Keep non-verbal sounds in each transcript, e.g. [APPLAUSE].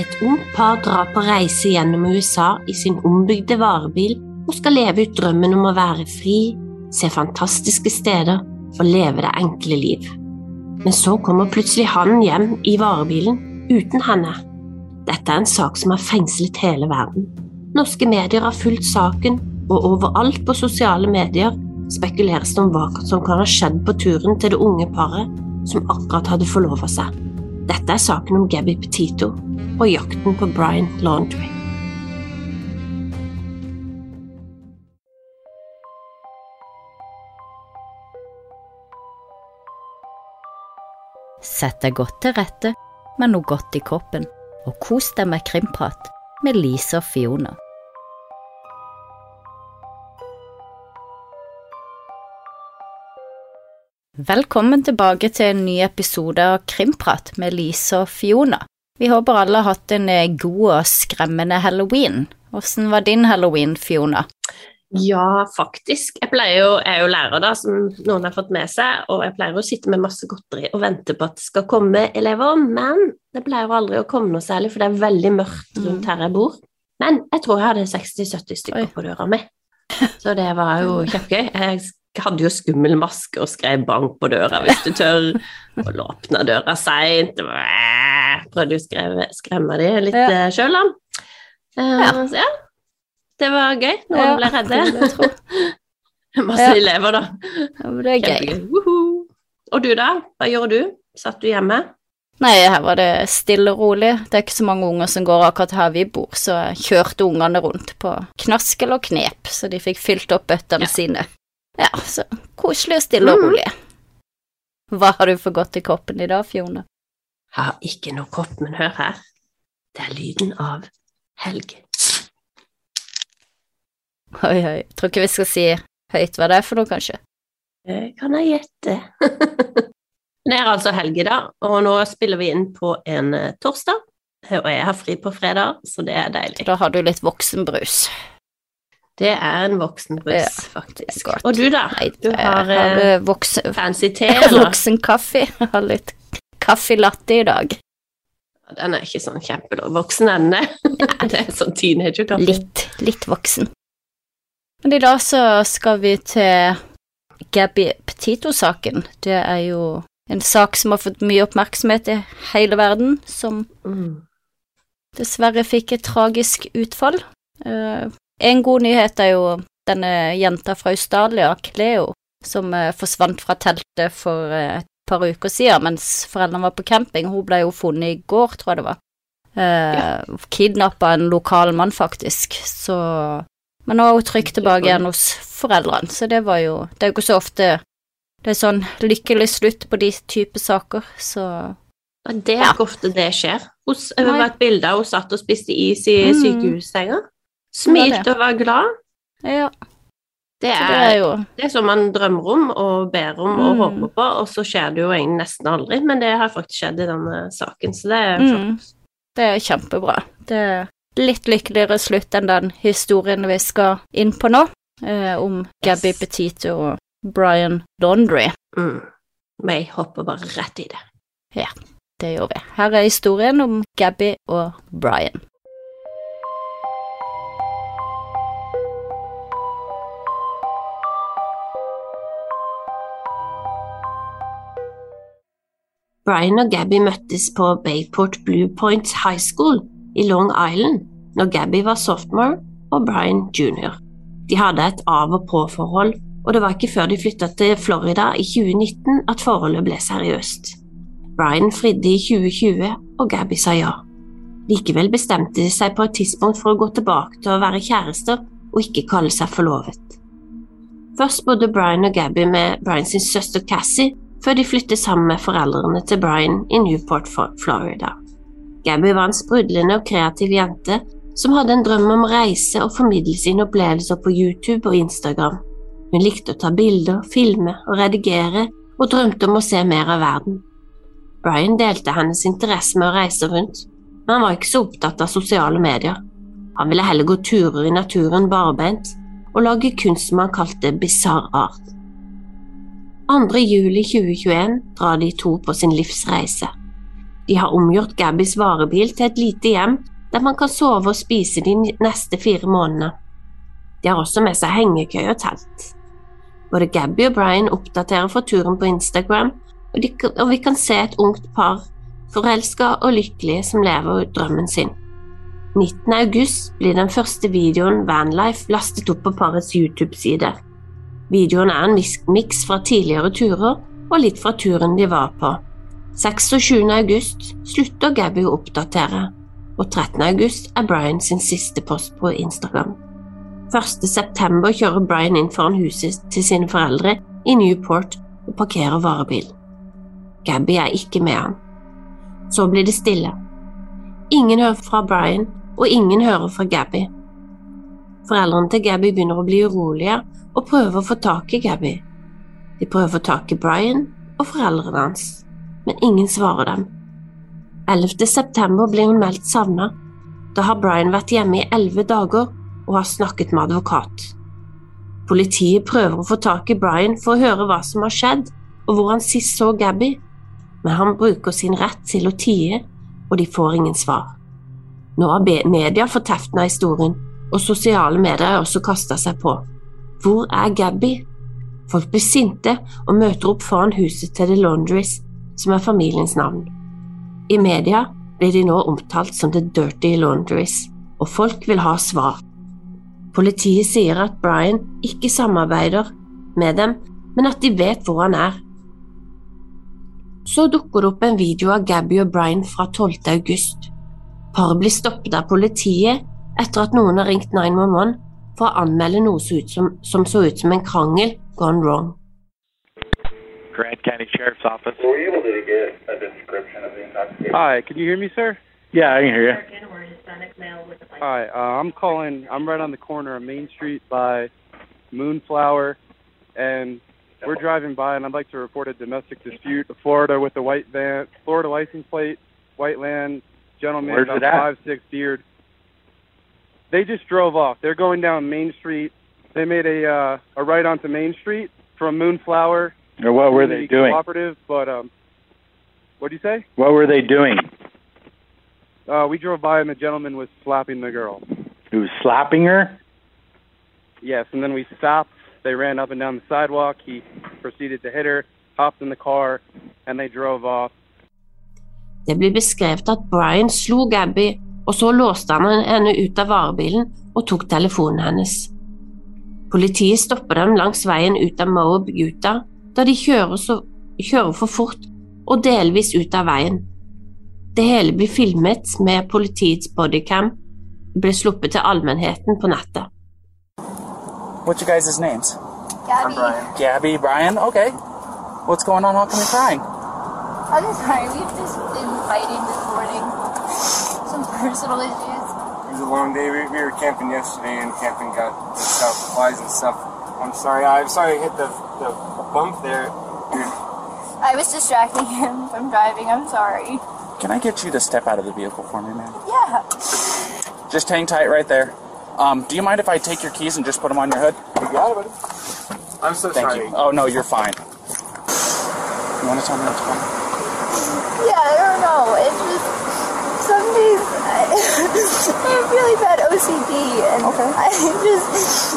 Et ungt par drar på reise gjennom USA i sin ombygde varebil og skal leve ut drømmen om å være fri, se fantastiske steder og leve det enkle liv. Men så kommer plutselig han hjem i varebilen uten henne. Dette er en sak som har fengslet hele verden. Norske medier har fulgt saken, og overalt på sosiale medier spekuleres det om hva som kan ha skjedd på turen til det unge paret som akkurat hadde forlova seg. Dette er saken om Gabby Petito og jakten på Brian Laundry. Sett deg godt til rette med noe godt i kroppen, og kos deg med krimprat med Lise og Fiona. Velkommen tilbake til en ny episode av Krimprat med Lise og Fiona. Vi håper alle har hatt en eh, god og skremmende halloween. Hvordan var din halloween, Fiona? Ja, faktisk. Jeg, jo, jeg er jo lærer, da, som noen har fått med seg, og jeg pleier å sitte med masse godteri og vente på at det skal komme elever, men det pleier aldri å komme noe særlig, for det er veldig mørkt rundt her jeg bor. Men jeg tror jeg hadde 60-70 stykker Oi. på døra mi, så det var jo kjempegøy. Jeg hadde jo skummel maske og skrev 'bank på døra hvis du tør', [LAUGHS] og åpna døra seint. Prøvde å skreve, skremme de litt Ja. ja. sjøl, da. Eh, Ja. Så ja, det var gøy. Noen Ja, ble redde. [LAUGHS] Masse Ja. elever, da. Ja, men det er gøy. Kjempegøy. Woohoo. Og du, da? Hva gjorde du? Satt du hjemme? Nei, her var det stille og rolig. Det er ikke så mange unger som går akkurat her vi bor, så jeg kjørte ungene rundt på knaskel og knep, så de fikk fylt opp bøttene Ja. sine. Ja, så koselig og stille og Mhm. rolig. Hva har du for godt i koppen i dag, Fjone? Jeg har ikke noe kopp, men hør her. Det er lyden av helg. Oi, oi, tror ikke vi skal si høyt hva det er for noe, kanskje. Det kan jeg gjette. [LAUGHS] det er altså helg i dag, og nå spiller vi inn på en eh, torsdag. Og jeg har fri på fredag, så det er deilig. Da har du litt voksenbrus. Det er en voksenbrus, Ja, faktisk. Og du, da? Nei, Du har har eh, eh, voksen, fancy te, [LAUGHS] eller? voksen kaffe. [LAUGHS] Jeg har litt kaffelatte i dag. Den er ikke sånn kjempelov. Voksen ende. [LAUGHS] det er sånn teenager-kaffe. Litt, litt voksen. Men i dag så skal vi til Gabby Petito-saken. Det er jo en sak som har fått mye oppmerksomhet i hele verden, som Mm. dessverre fikk et tragisk utfall. Eh, en god nyhet er jo denne jenta fra Australia, Cleo, som eh, forsvant fra teltet for eh, et par uker siden mens foreldrene var på camping. Hun ble jo funnet i går, tror jeg det var. Uh, Kidnappa en lokal mann, faktisk, så Men nå er hun trygt tilbake igjen hos foreldrene, så det var jo Det er jo ikke så ofte det er sånn lykkelig slutt på de type saker, så Det er Ja. ikke ofte det skjer. Hun, har vært et bilde av hun satt og spiste is i Mm. sykehussenga. Smilte og var glad. ja. Det er, det er jo det er som man drømmer om og ber om og Mm. håper på, og så skjer det jo egentlig nesten aldri, men det har faktisk skjedd i denne saken, så det er flott. Mm. Det er kjempebra. Det er litt lykkeligere slutt enn den historien vi skal inn på nå, eh, om Gabby Yes. Petito og Brian Laundry. Mm. Men jeg hopper bare rett i det. Ja, Det gjør vi. Her er historien om Gabby og Brian. Brian og Gabby møttes på Bayport Blue Point High School i Long Island når Gabby var sophomore og Brian junior. De hadde et av- og på-forhold, og det var ikke før de flytta til Florida i 2019 at forholdet ble seriøst. Brian fridde i 2020, og Gabby sa ja. Likevel bestemte de seg på et tidspunkt for å gå tilbake til å være kjærester og ikke kalle seg forlovet. Først bodde Brian og Gabby med Brian sin søster Cassie før de flyttet sammen med foreldrene til Brian i Newport, Florida. Gabby var en sprudlende og kreativ jente som hadde en drøm om å reise og formidle sine opplevelser på YouTube og Instagram. Hun likte å ta bilder, filme og redigere, og drømte om å se mer av verden. Brian delte hennes interesse med å reise rundt, men han var ikke så opptatt av sosiale medier. Han ville heller gå turer i naturen barbeint og lage kunst som han kalte bisarr art. 2. juli 2021 drar de to på sin livsreise. De har omgjort Gabbys varebil til et lite hjem der man kan sove og spise de neste fire månedene. De har også med seg hengekøye og telt. Både Gabby og Brian oppdaterer fra turen på Instagram, og, de, og vi kan se et ungt par, forelska og lykkelige, som lever drømmen sin. 19. august blir den første videoen Vanlife lastet opp på parets YouTube-side. Videoen er en miks fra tidligere turer og litt fra turen de var på. 26. august slutter Gabby å oppdatere, og 13. august er Brian sin siste post på Instagram. 1. september kjører Brian inn foran huset til sine foreldre i Newport og parkerer varebilen. Gabby er ikke med han. Så blir det stille. Ingen hører fra Brian, og ingen hører fra Gabby. Foreldrene til Gabby begynner å bli urolige og prøver å få tak i Gabby. De prøver å få tak i Brian og foreldrene hans, men ingen svarer dem. 11. september blir hun meldt savna. Da har Brian vært hjemme i elleve dager og har snakket med advokat. Politiet prøver å få tak i Brian for å høre hva som har skjedd og hvor han sist så Gabby, men han bruker sin rett til å tie, og de får ingen svar. Nå har media av historien, og sosiale medier har også kasta seg på. Hvor er Gabby? Folk blir sinte og møter opp foran huset til The Laundries, som er familiens navn. I media blir de nå omtalt som The Dirty Laundries, og folk vil ha svar. Politiet sier at Brian ikke samarbeider med dem, men at de vet hvor han er. Så dukker det opp en video av Gabby og Brian fra 12. august. Paret blir stoppet av politiet etter at noen har ringt 911 for å anmelde noe som, som så ut som en krangel gone wrong. Grant County Sheriff's Office. Were you able to get a description of the intoxication? Hi, can you hear me, sir? Yeah, I can hear you. Hi, uh, I'm calling. I'm right on the corner of Main Street by Moonflower, and we're driving by, and I'd like to report a domestic dispute. Florida with a white van, Florida license plate, white land, gentleman Where's about five six beard. They just drove off. They're going down Main Street. They made a uh, a right onto Main Street from Moonflower. Or what were they doing? Cooperative, but um, what do you say? What were they doing? Uh, we drove by and the gentleman was slapping the girl. He was slapping her? Yes, and then we stopped. They ran up and down the sidewalk. He proceeded to hit her, hopped in the car, and they drove off. Det blir beskrevet at Brian slo Gabby, og så låste han henne ut av varebilen og tok telefonen hennes. Politiet stopper dem langs veien ut av Moab, Utah, da de kjører, så, kjører for fort og delvis ut av veien. Det hele blir filmet med politiets bodycam ble sluppet til allmennheten på nettet. What's your guys' names? I'm Brian. Gabby, Brian? Okay. What's going on? How come you're crying? I'm sorry, we've just been fighting personal issues. It was a long day. We, we were camping yesterday, and camping got mixed up, flies and stuff. I'm sorry. I'm sorry I hit the, the bump there. I was distracting him from driving. I'm sorry. Can I get you to step out of the vehicle for me, man? Yeah. Just hang tight right there. Um, do you mind if I take your keys and just put them on your hood? You got it, buddy. I'm so Thank sorry. you. Oh, no, you're fine. You want to tell me what's going on? Yeah, I don't know. It's just some days I, have really bad OCD, and Okay. I just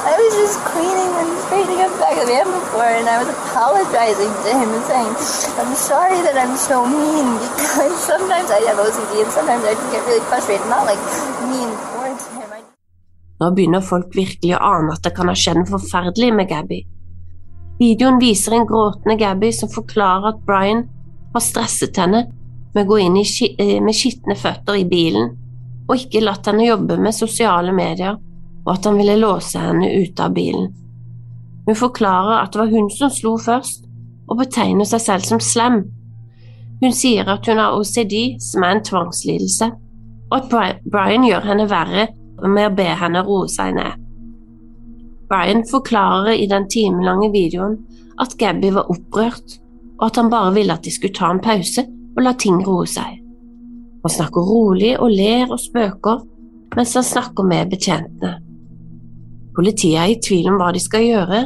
I was just cleaning and straightening up the back of the van before, and I was apologizing to him and saying, "I'm sorry that I'm so mean because [LAUGHS] sometimes I have OCD and sometimes I just get really frustrated. Not like mean towards him. I Nå begynner folk virkelig å ane at det kan ha skjedd noe forferdelig med Gabby. Videoen viser en gråtende Gabby som forklarer at Brian har stresset henne med å gå inn i eh, med skitne føtter i bilen, og ikke latt henne jobbe med sosiale medier, og at han ville låse henne ute av bilen. Hun forklarer at det var hun som slo først, og betegner seg selv som slem. Hun sier at hun har OCD, som er en tvangslidelse, og at Brian gjør henne verre med å be henne roe seg ned. Brian forklarer i den timelange videoen at Gabby var opprørt, og at han bare ville at de skulle ta en pause og la ting roe seg. Han snakker rolig og ler og spøker mens han snakker med betjentene. Politiet er i tvil om hva de skal gjøre,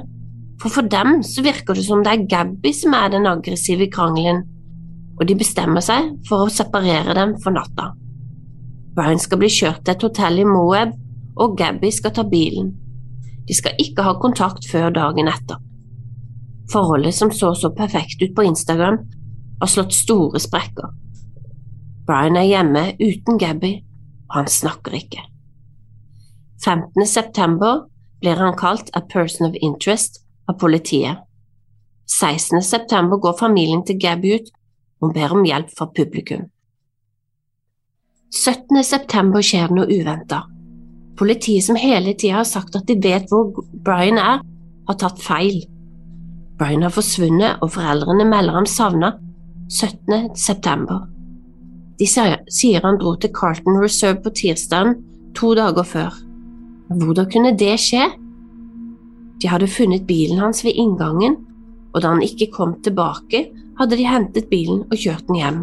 for for dem så virker det som det er Gabby som er den aggressive krangelen, og de bestemmer seg for å separere dem for natta. Brian skal bli kjørt til et hotell i Moab, og Gabby skal ta bilen. De skal ikke ha kontakt før dagen etter. Forholdet som så så perfekt ut på Instagram, har slått store sprekker. Brian er hjemme uten Gabby, og han snakker ikke. 15. september blir han kalt a person of interest av politiet. 16. september går familien til Gabby ut og ber om hjelp fra publikum. 17. september skjer det noe uventa. Politiet som hele tida har sagt at de vet hvor Brian er, har tatt feil. Brian har forsvunnet, og foreldrene melder ham savna 17. september. De sier han dro til Carlton Reserve på tirsdagen to dager før. Hvordan kunne det skje? De hadde funnet bilen hans ved inngangen, og da han ikke kom tilbake, hadde de hentet bilen og kjørt den hjem.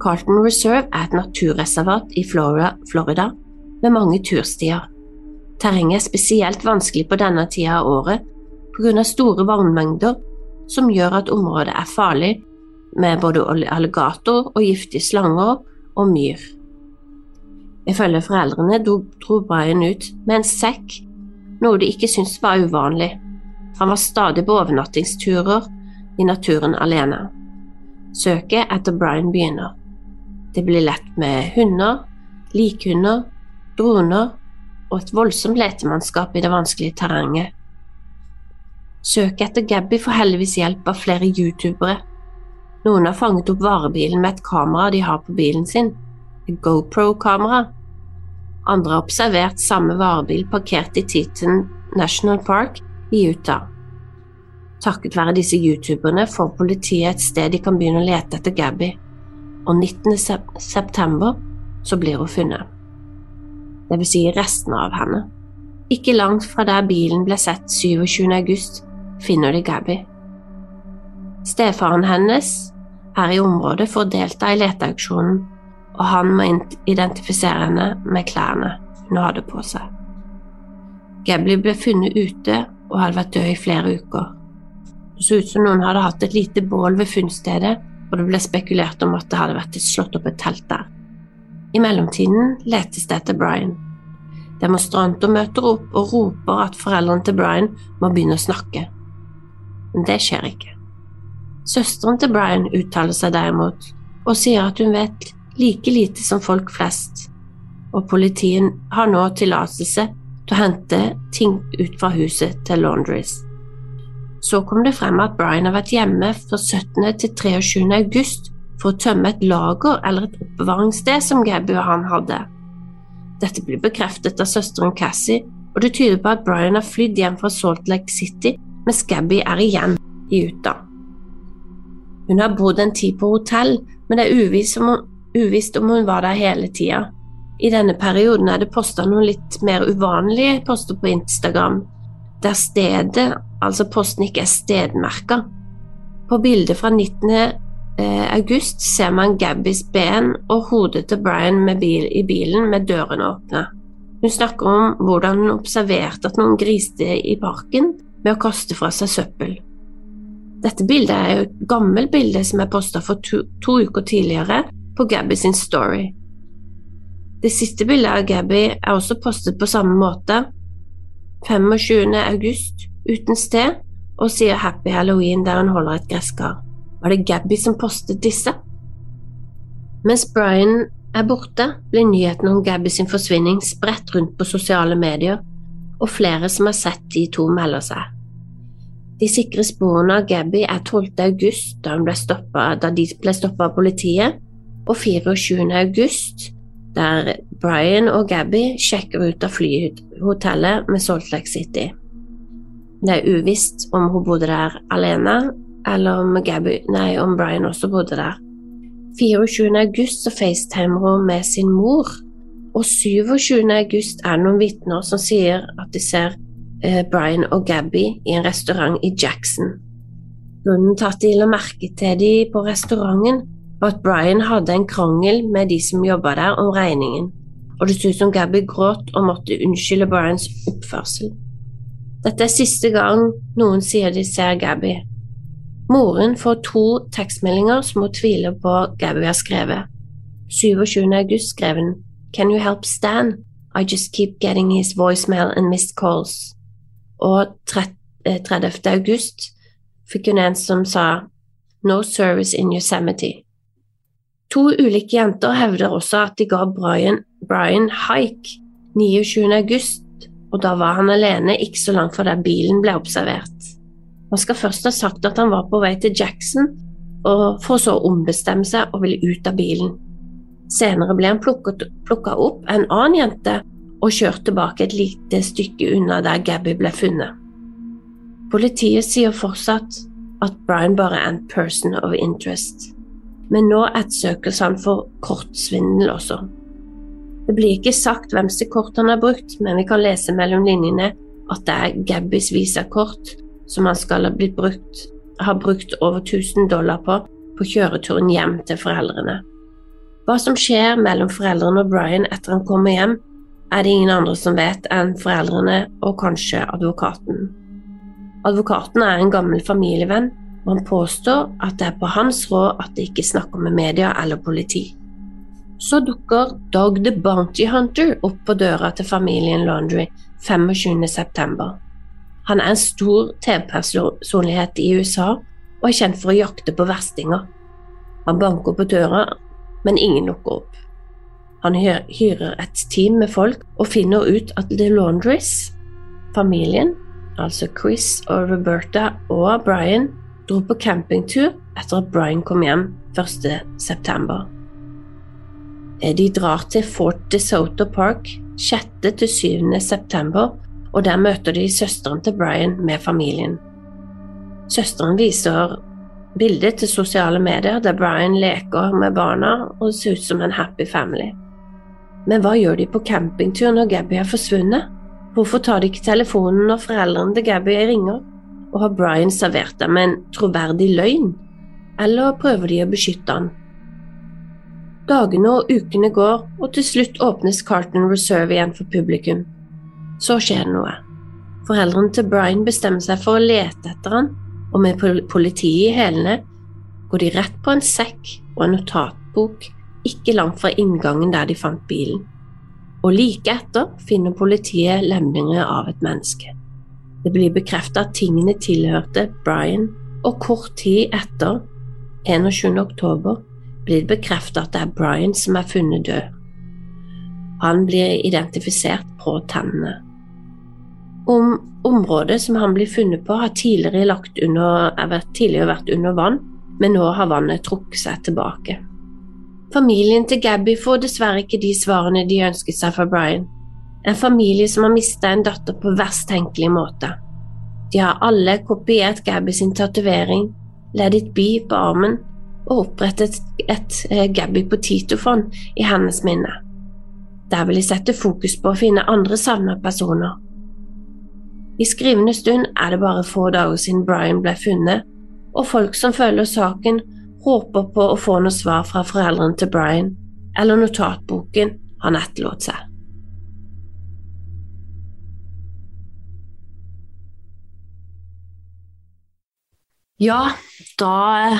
Carlton Reserve er et naturreservat i Florida, med mange turstier. Terrenget er spesielt vanskelig på denne tida av året av store vannmengder som gjør at området er farlig med både alligator og giftige slanger og myr. Ifølge foreldrene dro Brian ut med en sekk, noe de ikke syntes var uvanlig. Han var stadig på overnattingsturer i naturen alene. Søket etter Brian begynner. Det blir lett med hunder, likhunder, droner og et voldsomt letemannskap i det vanskelige terrenget. Søket etter Gabby får heldigvis hjelp av flere youtubere. Noen har fanget opp varebilen med et kamera de har på bilen sin, et GoPro-kamera. Andre har observert samme varebil parkert i Teton National Park i Utah. Takket være disse youtuberne får politiet et sted de kan begynne å lete etter Gabby, og 19. september så blir hun funnet. Det vil si restene av henne. Ikke langt fra der bilen ble sett 27. august, finner de Gabby. Stefaren hennes er i området for å delta i leteaksjonen, og han må identifisere henne med klærne hun hadde på seg. Gabby ble funnet ute og hadde vært død i flere uker. Det så ut som noen hadde hatt et lite bål ved funnstedet, og det ble spekulert om at det hadde vært slått opp et telt der. I mellomtiden letes det etter Brian. Demonstranter møter opp og roper at foreldrene til Brian må begynne å snakke. Men det skjer ikke. Søsteren til Brian uttaler seg derimot, og sier at hun vet like lite som folk flest, og politiet har nå tillatelse til å hente ting ut fra huset til Laundries. Så kom det frem at Brian har vært hjemme fra 17. til 23. august for å tømme et lager eller et oppbevaringssted som Gabby og han hadde. Dette blir bekreftet av søsteren Cassie, og det tyder på at Brian har flydd hjem fra Salt Lake City, mens Gabby er igjen i Utah. Hun har bodd en tid på hotell, men det er uvisst om hun, uvisst om hun var der hele tida. I denne perioden er det posta noen litt mer uvanlige poster på Instagram, der stedet, altså posten, ikke er stedmerka. På bildet fra 19. Eh, august ser man Gabbys ben og hodet til Brian bil, i bilen med dørene åpne. Hun snakker om hvordan hun observerte at noen griste i parken med å kaste fra seg søppel. Dette bildet er jo et gammelt bilde som er posta for to, to, uker tidligere på Gabby sin story. Det siste bildet av Gabby er også postet på samme måte, 25. august uten sted og sier Happy Halloween der hun holder et gresskar. Var det Gabby som postet disse? Mens Brian er borte, blir nyheten om Gabby sin forsvinning spredt rundt på sosiale medier, og flere som har sett de to, melder seg. De sikre sporene av Gabby er 12. august, da, stoppet, da de ble stoppa av politiet, og 24. august, der Brian og Gabby sjekker ut av flyhotellet med Salt Lake City. Det er uvisst om hun bodde der alene, eller om, Gabby, nei, om Brian også bodde der. 24. august så facetimer hun med sin mor, og 27. august er noen vitner som sier at de ser Brian og Gabby i en restaurant i Jackson. Grunnen til at de la merke til dem på restauranten, var at Brian hadde en krangel med de som jobba der om regningen, og det så ut som Gabby gråt og måtte unnskylde Brians oppførsel. Dette er siste gang noen sier de ser Gabby. Moren får to tekstmeldinger som hun tviler på Gabby har skrevet. 27. august skrev hun Can you help Stan? I just keep getting his voicemail and missed calls. Og 30. august fikk hun en som sa No service in Yosemite. To ulike jenter hevder også at de ga Brian, Brian haik 29. august, og da var han alene ikke så langt fra der bilen ble observert. Han skal først ha sagt at han var på vei til Jackson, og for så å ombestemme seg og ville ut av bilen. Senere ble han plukka opp en annen jente og kjørt tilbake et lite stykke unna der Gabby ble funnet. Politiet sier fortsatt at Brian bare er en person of interest, men nå ettersøkes han for kortsvindel også. Det blir ikke sagt hvem sitt kort han har brukt, men vi kan lese mellom linjene at det er Gabbys visakort som han skal ha, brukt, har brukt over 1000 dollar på på kjøreturen hjem til foreldrene. Hva som skjer mellom foreldrene og Brian etter han kommer hjem, er det ingen andre som vet enn foreldrene og kanskje advokaten. Advokaten er en gammel familievenn, og han påstår at det er på hans råd at de ikke snakker med media eller politi. Så dukker Dog the Bounty Hunter opp på døra til familien Laundry 25.9. Han er en stor TV-personlighet i USA og er kjent for å jakte på verstinger. Han banker på døra, men ingen lukker opp. Han hyrer et team med folk og finner ut at The Laundries, familien, altså Chris og Roberta og Brian, dro på campingtur etter at Brian kom hjem 1.9. september. de drar til Fort DeSoto Park 6.-7.9, og der møter de søsteren til Brian med familien. Søsteren viser bildet til sosiale medier der Brian leker med barna og ser ut som en happy family. Men hva gjør de på campingtur når Gabby er forsvunnet? Hvorfor tar de ikke telefonen når foreldrene til Gabby ringer? Og har Brian servert dem en troverdig løgn? Eller prøver de å beskytte han? Dagene og ukene går, og til slutt åpnes Carton Reserve igjen for publikum. Så skjer det noe. Foreldrene til Brian bestemmer seg for å lete etter han, og med politiet i hælene går de rett på en sekk og en notatbok ikke langt fra inngangen der de fant bilen og like etter finner politiet lemninger av et menneske. Det blir bekreftet at tingene tilhørte Brian, og kort tid etter, 21. oktober, blir det bekreftet at det er Brian som er funnet død. Han blir identifisert på tennene. Om området som han blir funnet på, har tidligere, under, tidligere vært under vann, men nå har vannet trukket seg tilbake. Familien til Gabby får dessverre ikke de svarene de ønsket seg fra Brian. En familie som har mista en datter på verst tenkelig måte. De har alle kopiert Gabby sin tatovering, Let it be på armen og opprettet et, eh, Gabby Potito-fond i hennes minne. Der vil de sette fokus på å finne andre savna personer. I skrivende stund er det bare få dager siden Brian ble funnet, og folk som følger saken, håper på å få noe svar fra foreldrene til Brian eller notatboken han etterlot seg. Ja, da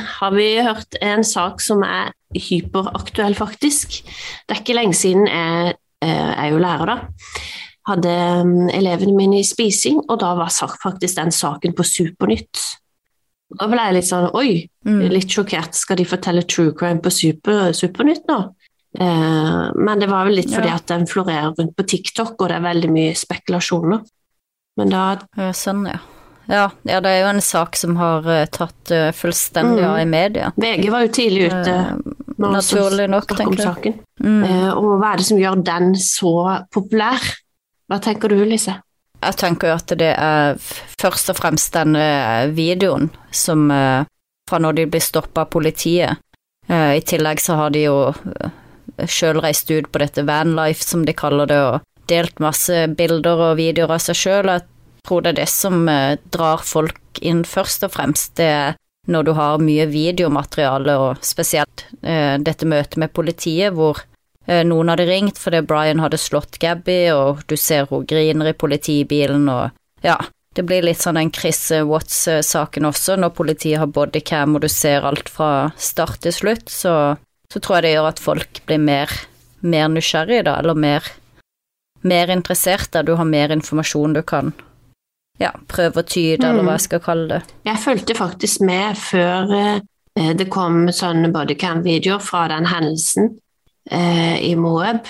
har vi hørt en sak som er hyperaktuell, faktisk. Det er ikke lenge siden jeg, er jo lærer, da. Hadde mm, elevene mine i spising, og da var faktisk den saken på Supernytt. Da ble jeg litt sånn oi, mm. litt sjokkert. Skal de fortelle true crime på super, Supernytt nå? Eh, men det var vel litt fordi ja. at den florerer rundt på TikTok, og det er veldig mye spekulasjoner. Men da ja, Sånn, ja. ja. ja. det er jo en sak som har uh, tatt uh, fullstendig av mm. i media. VG var jo tidlig ute uh, naturlig nok, tenker jeg. Mm. og hva er det som gjør den så populær? Hva tenker du, Lise? Jeg tenker jo at det er først og fremst den videoen som eh, Fra når de blir stoppa av politiet. Eh, I tillegg så har de jo eh, sjøl reist ut på dette vanlife, som de kaller det, og delt masse bilder og videoer av seg sjøl. Jeg tror det er det som drar folk inn først og fremst. Det er når du har mye videomateriale, og spesielt dette møtet med politiet, hvor Eh, noen hadde ringt fordi Brian hadde slått Gabby, og du ser hun griner i politibilen, og ja, det blir litt sånn den Chris Watts-saken også, når politiet har bodycam og du ser alt fra start til slutt, så, så tror jeg det gjør at folk blir mer, mer nysgjerrige, da, eller mer, mer interessert, da du har mer informasjon du kan ja, prøve å tyde, eller hva jeg skal kalle det. Jeg fulgte faktisk med før eh, det kom sånne bodycam-videoer fra den hendelsen eh, i Moab,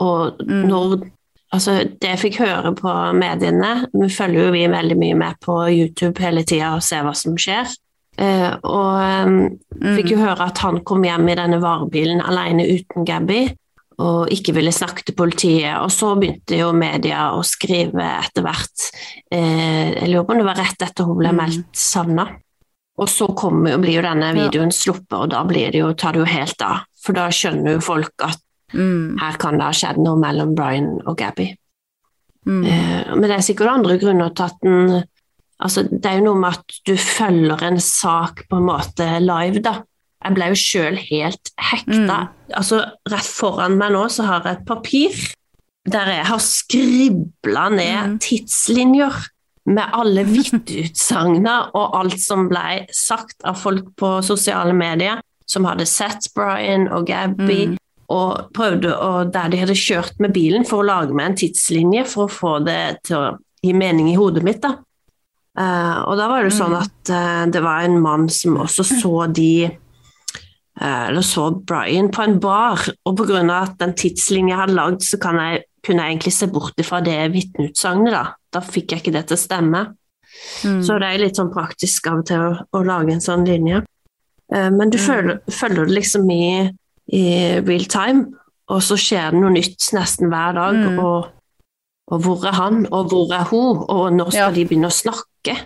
og Mm. når Altså, det jeg fikk høre på mediene Vi følger jo vi veldig mye med på YouTube hele tida og ser hva som skjer. Eh, og eh, fikk jo høre at han kom hjem i denne varebilen alene uten Gabby og ikke ville snakke til politiet. Og så begynte jo media å skrive etter hvert. Eh, jeg lurer på om det var rett etter hun ble meldt savna. Og så kommer, blir jo denne videoen sluppet, og da blir det jo, tar det jo helt av. For da skjønner jo folk at Mm, her kan det ha skjedd noe mellom Brian og Gabby. mm, Eh, men det er sikkert andre grunner til at den altså, Det er jo noe med at du følger en sak på en måte live, da. Jeg ble jo sjøl helt hekta. Altså, rett foran meg nå så har jeg et papir der jeg har skribla ned tidslinjer med alle vitneutsagnene og alt som ble sagt av folk på sosiale medier som hadde sett Brian og Gabby, og prøvde å, der de hadde kjørt med bilen for å lage meg en tidslinje for å få det til å gi mening i hodet mitt. da. Uh, og da var det sånn at uh, det var en mann som også så de uh, eller så Brian på en bar, og pga. at den tidslinja jeg hadde lagd, så kan jeg, kunne jeg egentlig se bort fra det vitneutsagnet. Da. da fikk jeg ikke det til å stemme. mm. Så det er litt sånn praktisk av og til å, å lage en sånn linje. Eh, men du mm. følger det liksom i, i real time, og så skjer det noe nytt nesten hver dag. Mm. Og, og hvor er han, og hvor er hun, og når skal Ja. de begynne å snakke?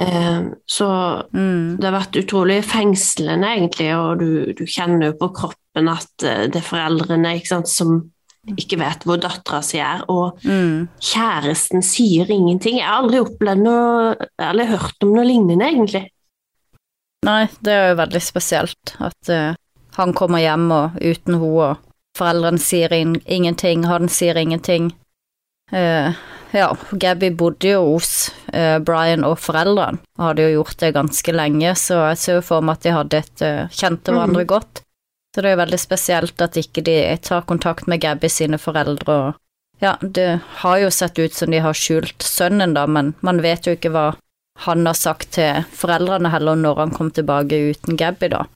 Eh, så Mm, det har vært utrolig fengslende, egentlig, og du, du kjenner jo på kroppen at eh, det er foreldrene sant, som ikke vet hvor dattera si er, og mm. kjæresten sier ingenting. Jeg har aldri opplevd noe, eller hørt om noe lignende, egentlig. Nei, det er jo veldig spesielt at uh, han kommer hjem og uten henne, og foreldrene sier in ingenting, han sier ingenting. Uh, ja, Gabby bodde jo hos uh, Brian og foreldrene, og hadde jo gjort det ganske lenge, så jeg ser jo for meg at de hadde et, kjente hverandre godt. Så det er jo veldig spesielt at ikke de tar kontakt med Gabby sine foreldre, og ja, det har jo sett ut som de har skjult sønnen, da, men man vet jo ikke hva han har sagt til foreldrene heller når han kom tilbake uten Gabby, da.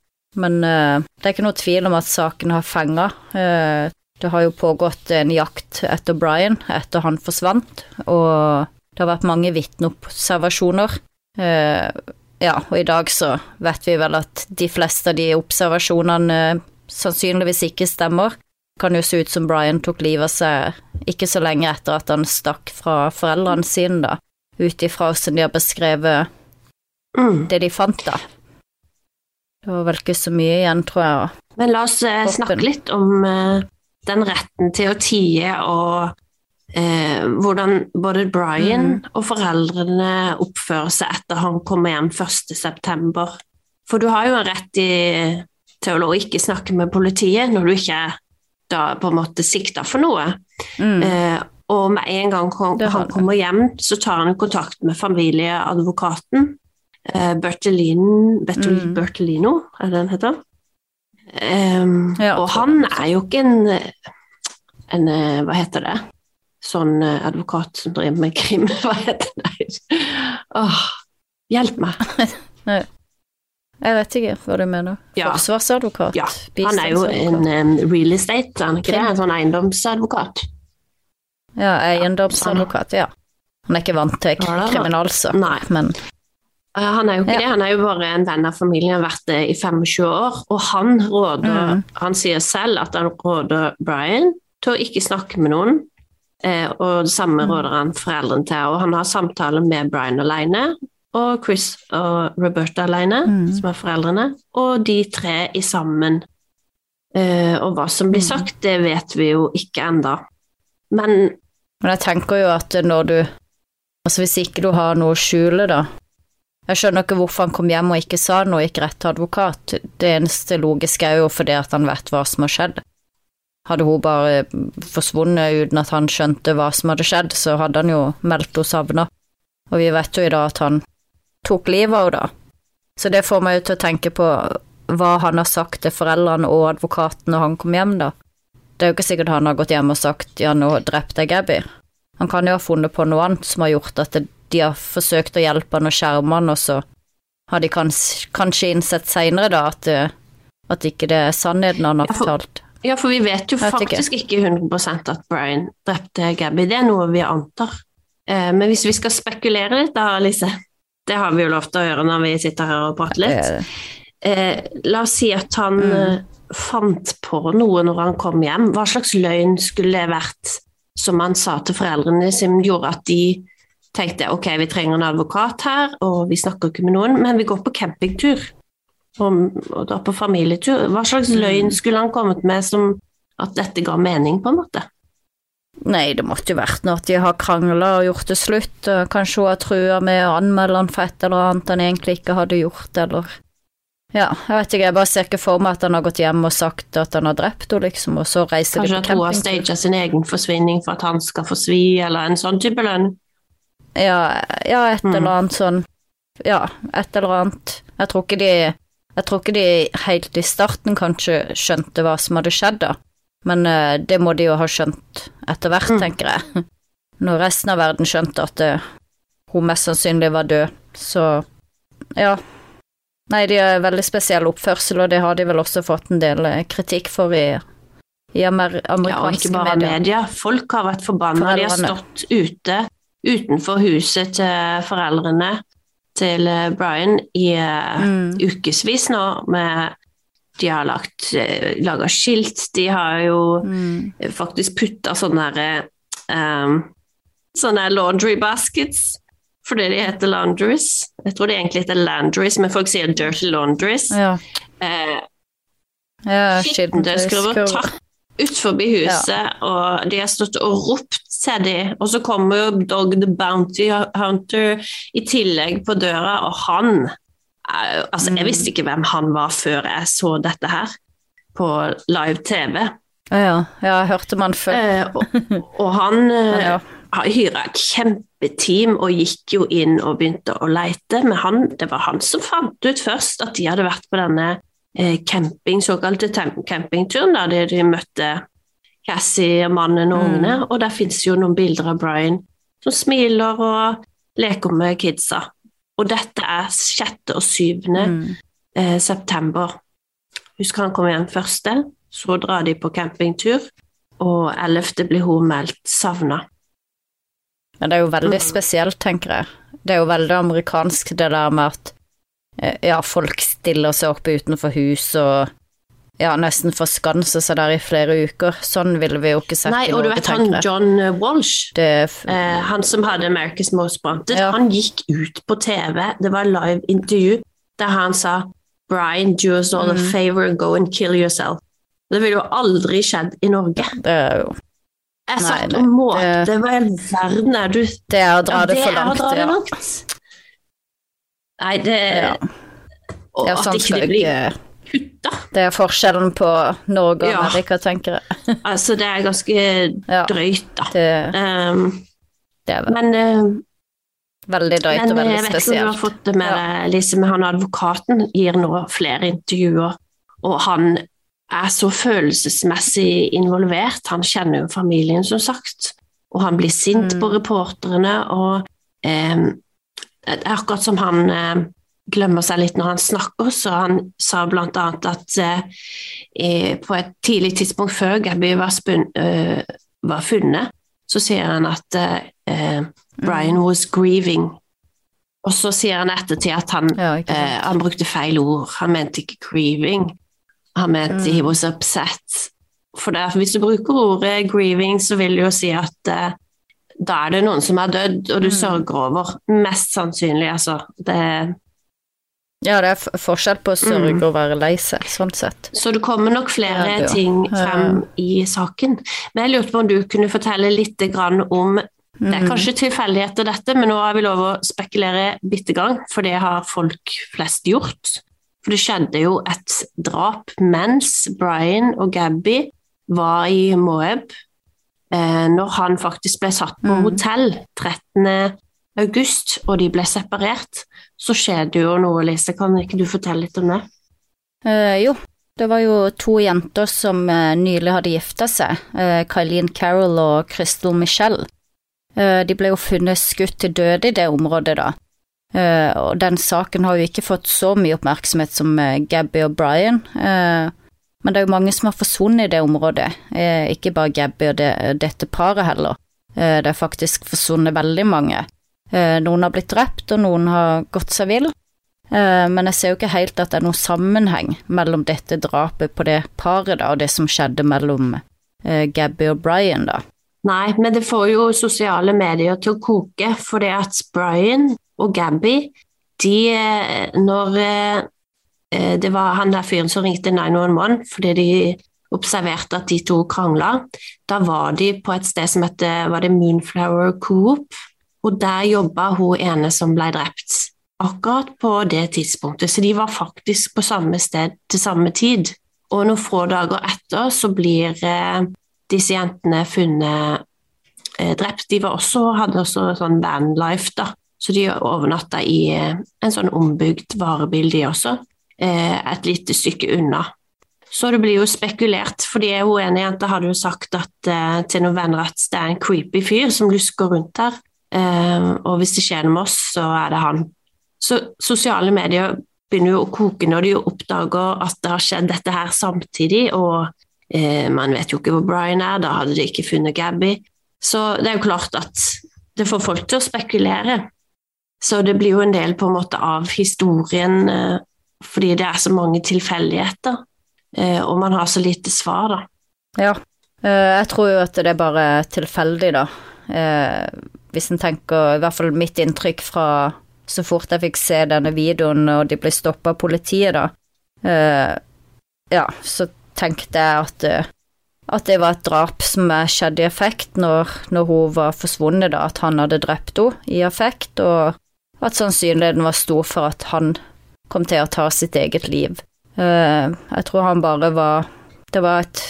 Men uh, det er ikke noe tvil om at saken har fenga. Uh, det har jo pågått en jakt etter Brian etter han forsvant, og det har vært mange vitneobservasjoner. Uh, ja, og i dag så vet vi vel at de fleste av de observasjonene eh, sannsynligvis ikke stemmer. Kan jo se ut som Brian tok livet av seg ikke så lenge etter at han stakk fra foreldrene sine, da ut ifra hvordan de har beskrevet Mm. det de fant, da. Det var vel ikke så mye igjen, tror jeg. Men la oss eh, snakke litt om eh, den retten til å tie og eh, hvordan både Brian Mm. og foreldrene oppfører seg etter han kommer hjem 1.9. For du har jo en rett i, til å ikke snakke med politiet når du ikke da på en måte sikta for noe. Mm. Eh, og med en gang han, han kommer hjem, så tar han kontakt med familieadvokaten. Eh, Bertolin, Bertol, Mm. Bertolino, er det den heter? Um, Ja, og han er jo ikke en, en eh, Hva heter det? Sånn eh, advokat som driver med krim. [LAUGHS] Hva heter det? Åh, hjelp meg. [LAUGHS] Jeg vet ikke hva du mener. Ja. Forsvarsadvokat? Ja, Han er jo en um, real estate, han er han ikke det? En sånn eiendomsadvokat. Ja, eiendomsadvokat, ja. Han er ikke vant til kriminalsak, men Eh, Han er jo ikke Ja. det, han er jo bare en venn av familien, har vært det i 25 år. Og han råder, mm. han sier selv at han råder Brian til å ikke snakke med noen. Eh, og det samme Mhm. råder han foreldrene til. Og han har samtaler med Brian alene, og Chris og Roberta alene, mm. som er foreldrene. Og de tre i sammen. Uh, og hva som blir Mhm. sagt, det vet vi jo ikke enda. Men Men jeg tenker jo at når du Altså hvis ikke du har noe å skjule, da Jeg skjønner ikke hvorfor han kom hjem og ikke sa noe, ikke rett til advokat. Det eneste logiske er jo fordi at han vet hva som har skjedd. Hadde hun bare forsvunnet uten at han skjønte hva som hadde skjedd, så hadde han jo meldt henne savna. og vi vet jo i dag at han tok livet av da. Så det får meg jo til å tenke på hva han har sagt til foreldrene og advokaten når han kom hjem, da. Det er jo ikke sikkert han har gått hjem og sagt ja, nå drepte jeg Gabby. Han kan jo ha funnet på noe annet som har gjort at de har forsøkt å hjelpe han og skjerme han, og så har de kans, kanskje innsett seinere da at, det- at ikke det er sannheten han har fortalt. Ja, for vi vet jo vet faktisk ikke 100 at Brian drepte Gabby. Det er noe vi antar. Eh, men hvis vi skal spekulere litt da, Lise, det har vi jo lov til å gjøre når vi sitter her og prater litt. Eh, la oss si at han Mm. eh, fant på noe når han kom hjem. Hva slags løgn skulle det vært som han sa til foreldrene som gjorde at de tenkte ok, vi trenger en advokat her, og vi snakker ikke med noen, men vi går på campingtur og, og drar på familietur. Hva slags Mm. løgn skulle han kommet med som at dette ga mening, på en måte? Nei, det måtte jo vært noe at de har krangla og gjort det slutt, kanskje hun har trua med å anmelde han for et eller annet han egentlig ikke hadde gjort, eller Ja, jeg vet ikke, jeg bare ser ikke for meg at han har gått hjem og sagt at han har drept henne, liksom, og så reiser Kanskje de at på hun har staget sin egen forsvinning for at han skal få svi, eller en sånn type lønn? Ja, ja, et Mm. eller annet sånn Ja, et eller annet. Jeg tror ikke de Jeg tror ikke de helt i starten kanskje skjønte hva som hadde skjedd, da. Men eh, det må de jo ha skjønt etter hvert, Mm. tenker jeg. [LAUGHS] Når resten av verden skjønte at eh, hun mest sannsynlig var død, så ja. Nei, de har veldig spesiell oppførsel, og det har de vel også fått en del eh, kritikk for i, i medier. Ja, og ikke bare medier. media. Folk har vært forbanna. De har stått ute utenfor huset til foreldrene til Brian i Mm. ukevis nå. Med, de har lagt, eh, laga skilt, de har jo Mm. faktisk putta sånne der, um, Sånne laundry baskets. Fordi de heter laundries. Jeg tror de egentlig heter landries, men folk sier dirty laundries. Ja. Eh, ja Skittentøyskurver tatt ut forbi huset, og de har stått og ropt til de, og så kommer jo Dog the Bounty Hunter i tillegg på døra, og han eh, Altså, jeg visste ikke hvem han var før jeg så dette her på live TV. Ja, ja, ja, jeg hørte man før. Eh, og, og han [LAUGHS] eh, ja. har hyra et kjempeteam og gikk jo inn og begynte å leite, men han, det var han som fant ut først at de hadde vært på denne eh, camping, såkalte campingturen, der de, de møtte Cassie, mannen og Mm. ungene, og der fins jo noen bilder av Brian som smiler og leker med kidsa. Og dette er 6. og 7. Mm. Eh, september. Husker han kom igjen første, så drar de på campingtur, og 11. blir hun meldt savna. Men det er jo veldig Mm. spesielt, tenker jeg. Det er jo veldig amerikansk, det der med at eh, ja, folk stiller seg opp utenfor hus og ja, nesten forskanse seg der i flere uker. Sånn ville vi jo ikke sett Nei, i og du vet han. John eh, Walsh, Det, eh, han som hadde America's Most Wanted, Ja. han gikk ut på TV, det var live intervju, der han sa Brian, do us all a Mm. favor and go and kill yourself. Det ville jo aldri skjedd i Norge. det er jo Jeg satt og målte, det- hva i all verden er du Det er å dra Ja, det for er å langt, det ja. langt. Nei, det ja. Og ja. at Sånn ikke skal det blir ikke kutta. Det er forskjellen på Norge og Ja. Amerika, tenker jeg. [LAUGHS] Altså, det er ganske drøyt, da. det, Um, det er men uh, veldig drøyt Men og eh, veldig jeg vet ikke om du har fått det med deg, Lise, men han advokaten gir nå flere intervjuer, og han er så følelsesmessig involvert. Han kjenner jo familien, som sagt, og han blir sint Mm. på reporterne, og eh, det er akkurat som han eh, glemmer seg litt når han snakker, så han sa annet at eh, på et tidlig tidspunkt før Gabby var, spun, eh, var funnet, så sier han at eh, eh, Brian was grieving. Og så sier han ettertid at han, Ja, eh, han brukte feil ord. Han mente ikke grieving. Han mente Mm. he was upset. For det, hvis du bruker ordet grieving, så vil det jo si at eh, da er det noen som er dødd, og du Mm. sørger over. Mest sannsynlig, altså. Det, Ja, det er forskjell på å sørge Mm. og være lei seg, sånn sett. så det kommer nok flere Ja, ting frem i saken. Men jeg lurte på om du kunne fortelle litt grann om Det er Mm. kanskje tilfeldigheter dette, men nå har vi lov å spekulere bitte gang, for det har folk flest gjort. For det skjedde jo et drap mens Brian og Gabby var i Moab, eh, når han faktisk ble satt på Mm. hotell 13. august, og de ble separert, så skjedde jo noe, Lise. Kan ikke du fortelle litt om det? Uh, jo, det var jo to jenter som uh, nylig hadde gifta seg, uh, Kylene Carroll og Crystal Michelle. Uh, de ble jo funnet skutt til døde i det området, da. Eh, og den saken har jo ikke fått så mye oppmerksomhet som eh, Gabby og Brian. Eh, men det er jo mange som har forsvunnet i det området, eh, ikke bare Gabby og det, dette paret heller. Eh, det er faktisk forsvunnet veldig mange. Eh, noen har blitt drept, og noen har gått seg vill. Eh, men jeg ser jo ikke helt at det er noen sammenheng mellom dette drapet på det paret da, og det som skjedde mellom eh, Gabby og Brian, da. Nei, men det får jo sosiale medier til å koke, fordi at Brian og Gabby, de Når det var han der fyren som ringte 911 fordi de observerte at de to krangla, da var de på et sted som heter var det Moonflower Coop, og der jobba hun ene som ble drept. Akkurat på det tidspunktet, så de var faktisk på samme sted til samme tid. Og noen få dager etter så blir eh, disse jentene funnet eh, drept. De også, hadde også sånn vanlife, da. Så de overnatta i eh, en sånn ombygd varebil, de også. Et lite stykke unna. Så det blir jo spekulert, fordi hun ene jenta hadde jo sagt at, til noen venner at det er en creepy fyr som lusker rundt her. Eh, og hvis det skjer noe med oss, så er det han. Så sosiale medier begynner jo å koke når de oppdager at det har skjedd dette her samtidig, og Eh, man vet jo ikke hvor Brian er, da hadde de ikke funnet Gabby. Så det er jo klart at det får folk til å spekulere. Så det blir jo en del på en måte av historien eh, fordi det er så mange tilfeldigheter, eh, og man har så lite svar, da. Ja, eh, jeg tror jo at det er bare tilfeldig, da. Hvis en tenker, i hvert fall mitt inntrykk fra så fort jeg fikk se denne videoen og de ble stoppa av politiet, da. Uh, ja, så tenkte jeg at, eh, at det var et drap som skjedde i effekt når, når hun var forsvunnet, da, at han hadde drept henne i effekt, og at sannsynligheten var stor for at han kom til å ta sitt eget liv. Uh, jeg tror han bare var Det var et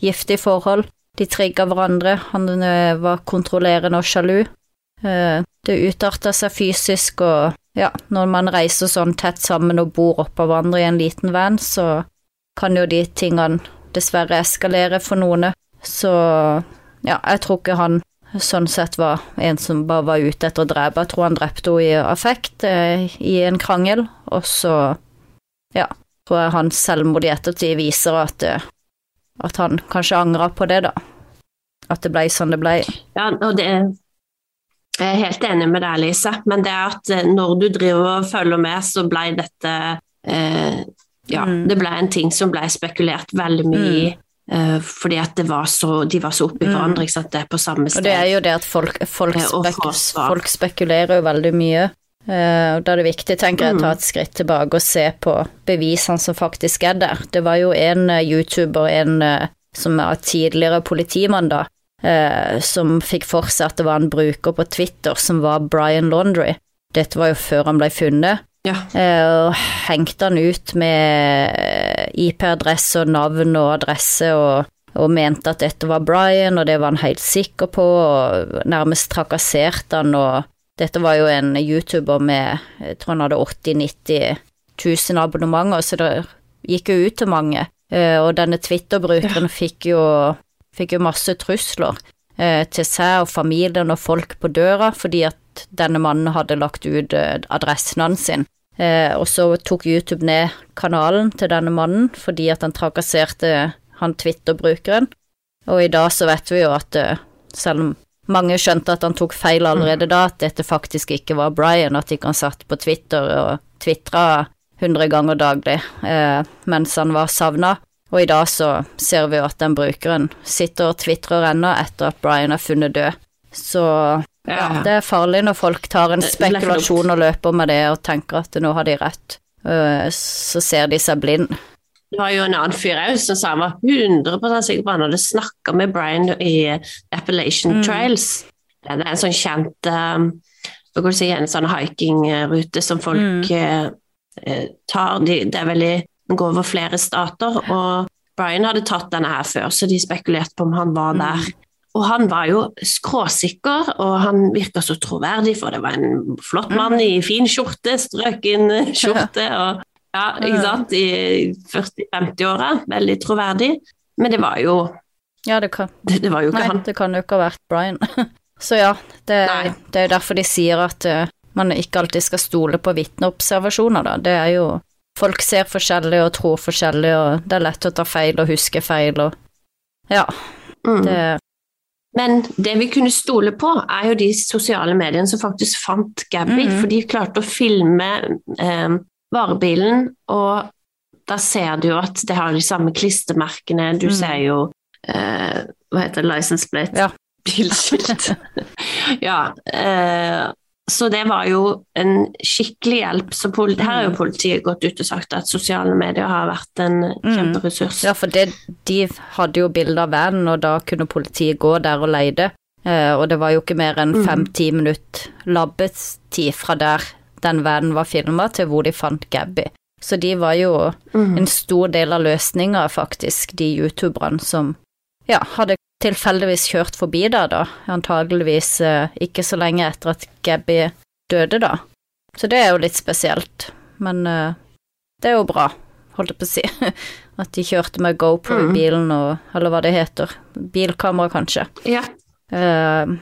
giftig forhold. De trigga hverandre. Han eh, var kontrollerende og sjalu. Det utarta seg fysisk, og ja, når man reiser sånn tett sammen og bor oppå hverandre i en liten van, så kan jo de tingene dessverre eskalere for noen. Så ja, jeg tror ikke han sånn sett var en som bare var ute etter å drepe. Jeg tror han drepte henne i affekt, eh, i en krangel, og så ja, tror jeg hans selvmord i ettertid viser at, eh, at han kanskje angra på det, da. At det ble sånn det ble. Ja, og det jeg er helt enig med deg, Lise, men det er at eh, når du driver og følger med, så ble dette eh, ja, mm. det blei en ting som ble spekulert veldig mye i. Mm. Uh, fordi at var så, de var så oppi mm. hverandre, det er på samme sted. Og det er jo det at folk, folk, spek folk spekulerer jo veldig mye. Uh, da er det viktig, tenker jeg, å ta mm. et skritt tilbake og se på bevisene som faktisk er der. Det var jo en uh, YouTuber, en som er tidligere politimann, da, som fikk for seg at det var en bruker på Twitter som var Brian Laundry. Dette var jo før han ble funnet. Ja. Eh, og hengte han ut med eh, IP-adresse og navn og adresse og, og, mente at dette var Brian, og det var han helt sikker på, og nærmest trakasserte han, og dette var jo en YouTuber med jeg tror han hadde 80 90 000 abonnementer, så det gikk jo ut til mange. Eh, og denne Twitter-brukeren ja. fikk, fikk, jo masse trusler til seg og familien og folk på døra fordi at denne mannen hadde lagt ut adressen hans sin. Eh, og så tok YouTube ned kanalen til denne mannen fordi at han trakasserte han Twitter-brukeren. Og i dag så vet vi jo at eh, selv om mange skjønte at han tok feil allerede da, at dette faktisk ikke var Brian, at ikke han satt på Twitter og tvitra hundre ganger daglig eh, mens han var savna. Og i dag så ser vi jo at den brukeren sitter og tvitrer ennå etter at Brian er funnet død. Så ja, det er farlig når folk tar en spekulasjon og løper med det og tenker at nå har de rett, øh, så ser de seg blind. Det var jo en annen fyr òg som sa han var 100 sikker på at han hadde snakka med Brian i Appalachian mm. Trails. Det er en sånn kjent um, si, en sånn hikingrute som folk mm. uh, tar. De, det er veldig Den går over flere stater, og Brian hadde tatt denne her før, så de spekulerte på om han var mm. der Og han var jo skråsikker, og han virka så troverdig, for det var en flott mann i fin skjorte, strøken skjorte, og ja, ikke sant, i 40-50-åra. Veldig troverdig. Men det var jo Ja, det kan det, det var jo ikke Nei, han. det kan jo ikke ha vært Brian. [LAUGHS] Så ja, det, det er jo derfor de sier at uh, man ikke alltid skal stole på vitneobservasjoner, da. Det er jo Folk ser forskjellig og tror forskjellig, og det er lett å ta feil og huske feil og Ja, Mm. det Men det vi kunne stole på, er jo de sosiale mediene som faktisk fant Gabby, Mhm. for de klarte å filme eh, varebilen, og da ser du jo at det har de samme klistremerkene, du mm. ser jo eh, Hva heter det, license plate? Ja. [LAUGHS] Bilskilt. ja. Eh, så det var jo en skikkelig hjelp. Så her har jo Mhm. politiet gått ut og sagt at sosiale medier har vært en kjemperessurs. Ja, for det, de hadde jo bilde av vanen, og da kunne politiet gå der og leide. Eh, og det var jo ikke mer enn fem-ti minutt labbetid fra der den verden var filma, til hvor de fant Gabby. Så de var jo mm. en stor del av løsninga, faktisk, de youtuberne som ja, hadde tilfeldigvis kjørt forbi der, da. Antageligvis eh, ikke så lenge etter at Gabby døde, da. Så det er jo litt spesielt. Men eh, det er jo bra, holdt jeg på å si. [LAUGHS] At de kjørte med GoPro i Mhm. bilen og Eller hva det heter. Bilkamera, kanskje. Ja. Eh,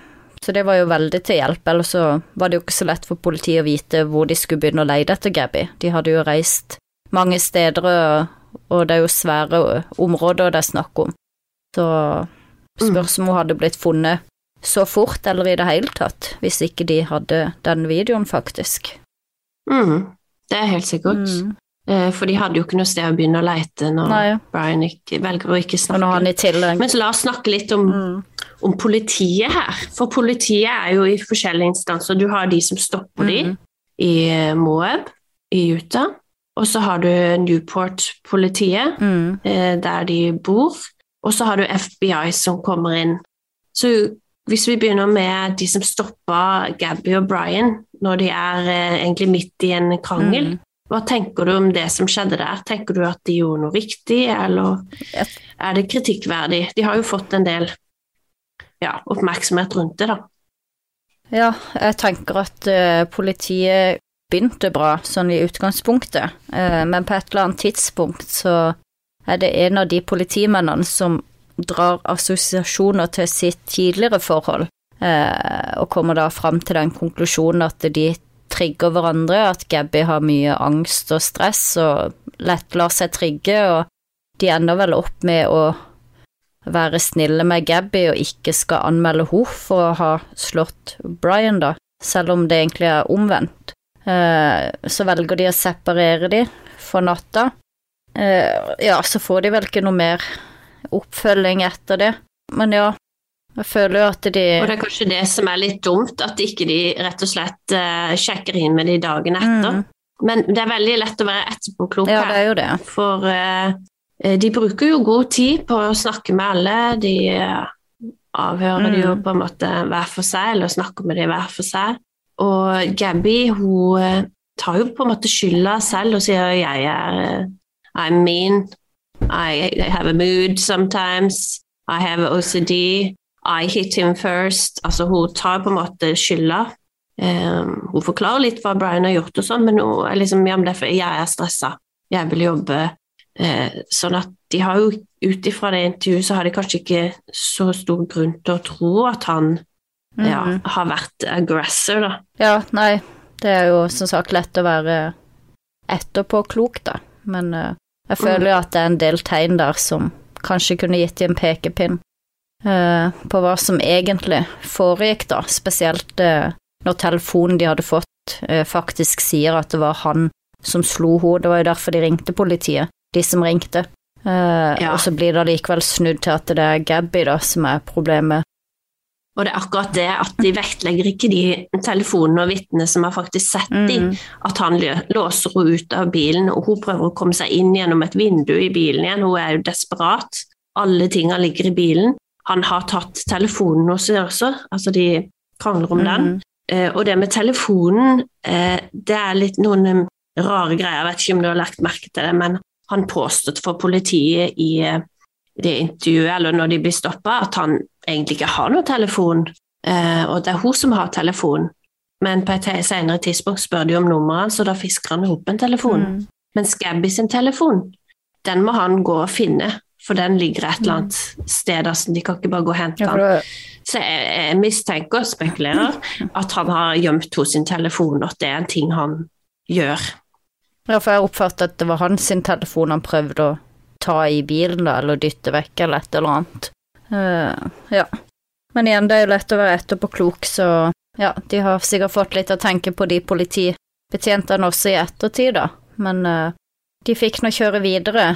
så det var jo veldig til hjelp, ellers så var det jo ikke så lett for politiet å vite hvor de skulle begynne å leide etter Gabby. De hadde jo reist mange steder, og, det er jo svære områder det er snakk om. Så spørs om hun hadde blitt funnet så fort, eller i det hele tatt, hvis ikke de hadde den videoen, faktisk. Mm, Det er helt sikkert. Mm. Eh, For de hadde jo ikke noe sted å begynne å leite når Nei. Brian ikke, velger å ikke Og når han snakke. i tillegg Men så la oss snakke litt om, Mm. Om politiet her. For politiet er jo i forskjellige instanser. Du har de som stopper de Mhm. i eh, Moab i Utah. Og så har du Newport-politiet, mm. eh, der de bor. Og så har du FBI som kommer inn. Så hvis vi begynner med de som stoppa Gabby og Brian når de er eh, egentlig midt i en krangel, Mm. hva tenker du om det som skjedde der? Tenker du at de gjorde noe riktig, eller er det kritikkverdig? De har jo fått en del ja, oppmerksomhet rundt det, da. Ja, jeg tenker at uh, politiet begynte bra, sånn i utgangspunktet, uh, men på et eller annet tidspunkt så er det en av de politimennene som drar assosiasjoner til sitt tidligere forhold, uh, og kommer da fram til den konklusjonen at de trigger hverandre, at Gabby har mye angst og stress og lett lar seg trigge, og de ender vel opp med å være snille med Gabby og ikke skal anmelde henne for å ha slått Brian, da, selv om det egentlig er omvendt. Eh, så velger de å separere de for natta. Eh, ja, så får de vel ikke noe mer oppfølging etter det. Men ja, jeg føler jo at de Og det er kanskje det som er litt dumt, at ikke de rett og slett eh, sjekker inn med de dagen etter. Mm. Men det er veldig lett å være etterpåklok Ja, det her. er jo det. For eh, de bruker jo god tid på å snakke med alle. De avhører avhører de jo Mm. på en måte hver for seg, eller snakker med de hver for seg. Og Gabby hun eh, tar jo på en måte skylda selv og sier jeg er eh, I'm mean, I have a mood sometimes, I have OCD, I hit him first. Altså hun tar på en måte skylda. Um, hun forklarer litt hva Brian har gjort og sånn, men hun er liksom, ja, men det er jeg er stressa, jeg vil jobbe. Eh, sånn at de har jo ut ifra det intervjuet så har de kanskje ikke så stor grunn til å tro at han ja, Mhm. har vært aggressor, da. Ja, nei, det er jo som sagt lett å være etterpåklok, da, men eh, jeg føler jo at det er en del tegn der som kanskje kunne gitt dem en pekepinn eh, på hva som egentlig foregikk, da, spesielt eh, når telefonen de hadde fått, faktisk sier at det var han som slo henne, det var jo derfor de ringte politiet, de som ringte. Uh, Ja. Og så blir det likevel snudd til at det er Gabby da som er problemet. Og det er akkurat det at de vektlegger ikke de telefonene og vitnene som har faktisk sett mm. dem, at han låser henne ut av bilen, og hun prøver å komme seg inn gjennom et vindu i bilen igjen. Hun er jo desperat. Alle tingene ligger i bilen. Han har tatt telefonen hos henne også, altså de krangler om den. Mhm. Eh, og det med telefonen, eh, det er litt noen rare greier, jeg vet ikke om du har lagt merke til det, men han påstått for politiet i, eh, det intervjuet, eller når de blir stoppa, at han egentlig ikke har noen telefon, eh, og det er hun som har telefon. Men på et senere tidspunkt spør de om nummeret hans, og da fisker han opp en telefon. Mm. Men Scabby sin telefon, den må han gå og finne, for den ligger et eller annet sted. Altså, de kan ikke bare gå og hente Ja, den. Så jeg, jeg mistenker og spekulerer [LAUGHS] at han har gjemt hos sin telefon, og at det er en ting han gjør. Ja, for jeg oppfattet at det var hans telefon han prøvde å ta i bilen, da, eller dytte vekk, eller et eller annet. Uh, ja. Men igjen, det er jo lett å være etterpåklok, så ja, de har sikkert fått litt å tenke på, de politibetjentene også i ettertid, da. Men uh, de fikk nå kjøre videre,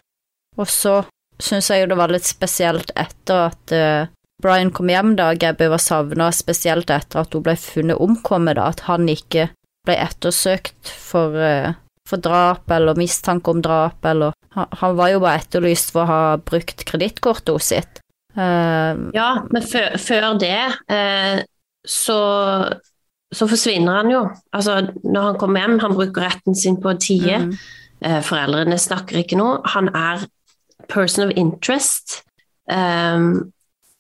og så syns jeg jo det var litt spesielt etter at uh, Brian kom hjem, da Gabby var savna, spesielt etter at hun ble funnet omkommet, da, at han ikke ble ettersøkt for, for drap eller mistanke om drap, eller han, var jo bare etterlyst for å ha brukt kredittkortet sitt. Uh, Ja, men før, før det uh, så, så forsvinner han jo. Altså, når han kommer hjem, han bruker retten sin på å tie. mm, Eh, foreldrene snakker ikke noe. Han er person of interest. Um,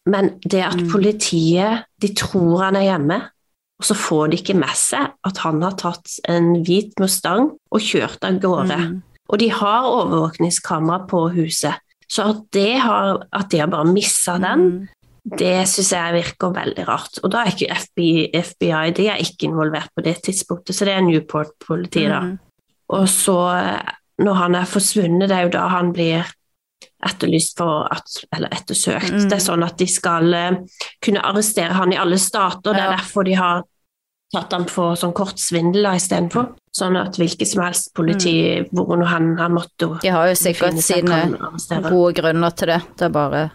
men det at Mm. politiet de tror han er hjemme, og så får de ikke med seg at han har tatt en hvit Mustang og kjørt av gårde. mm, Og de har overvåkningskamera på huset. Så at, de har, at de har bare missa den, mm. det syns jeg virker veldig rart. Og da er ikke FBI, FBI de er ikke involvert på det tidspunktet, så det er Newport-politiet, da. Mm. Og så, når han er forsvunnet, det er jo da han blir etterlyst for at Eller ettersøkt. Mm. Det er sånn at de skal eh, kunne arrestere han i alle stater. Det er derfor de har tatt han for sånn kortsvindel da istedenfor. Sånn at hvilket som helst politi hvor nå han har måttet De har jo sikkert sine gode grunner til det. Det er bare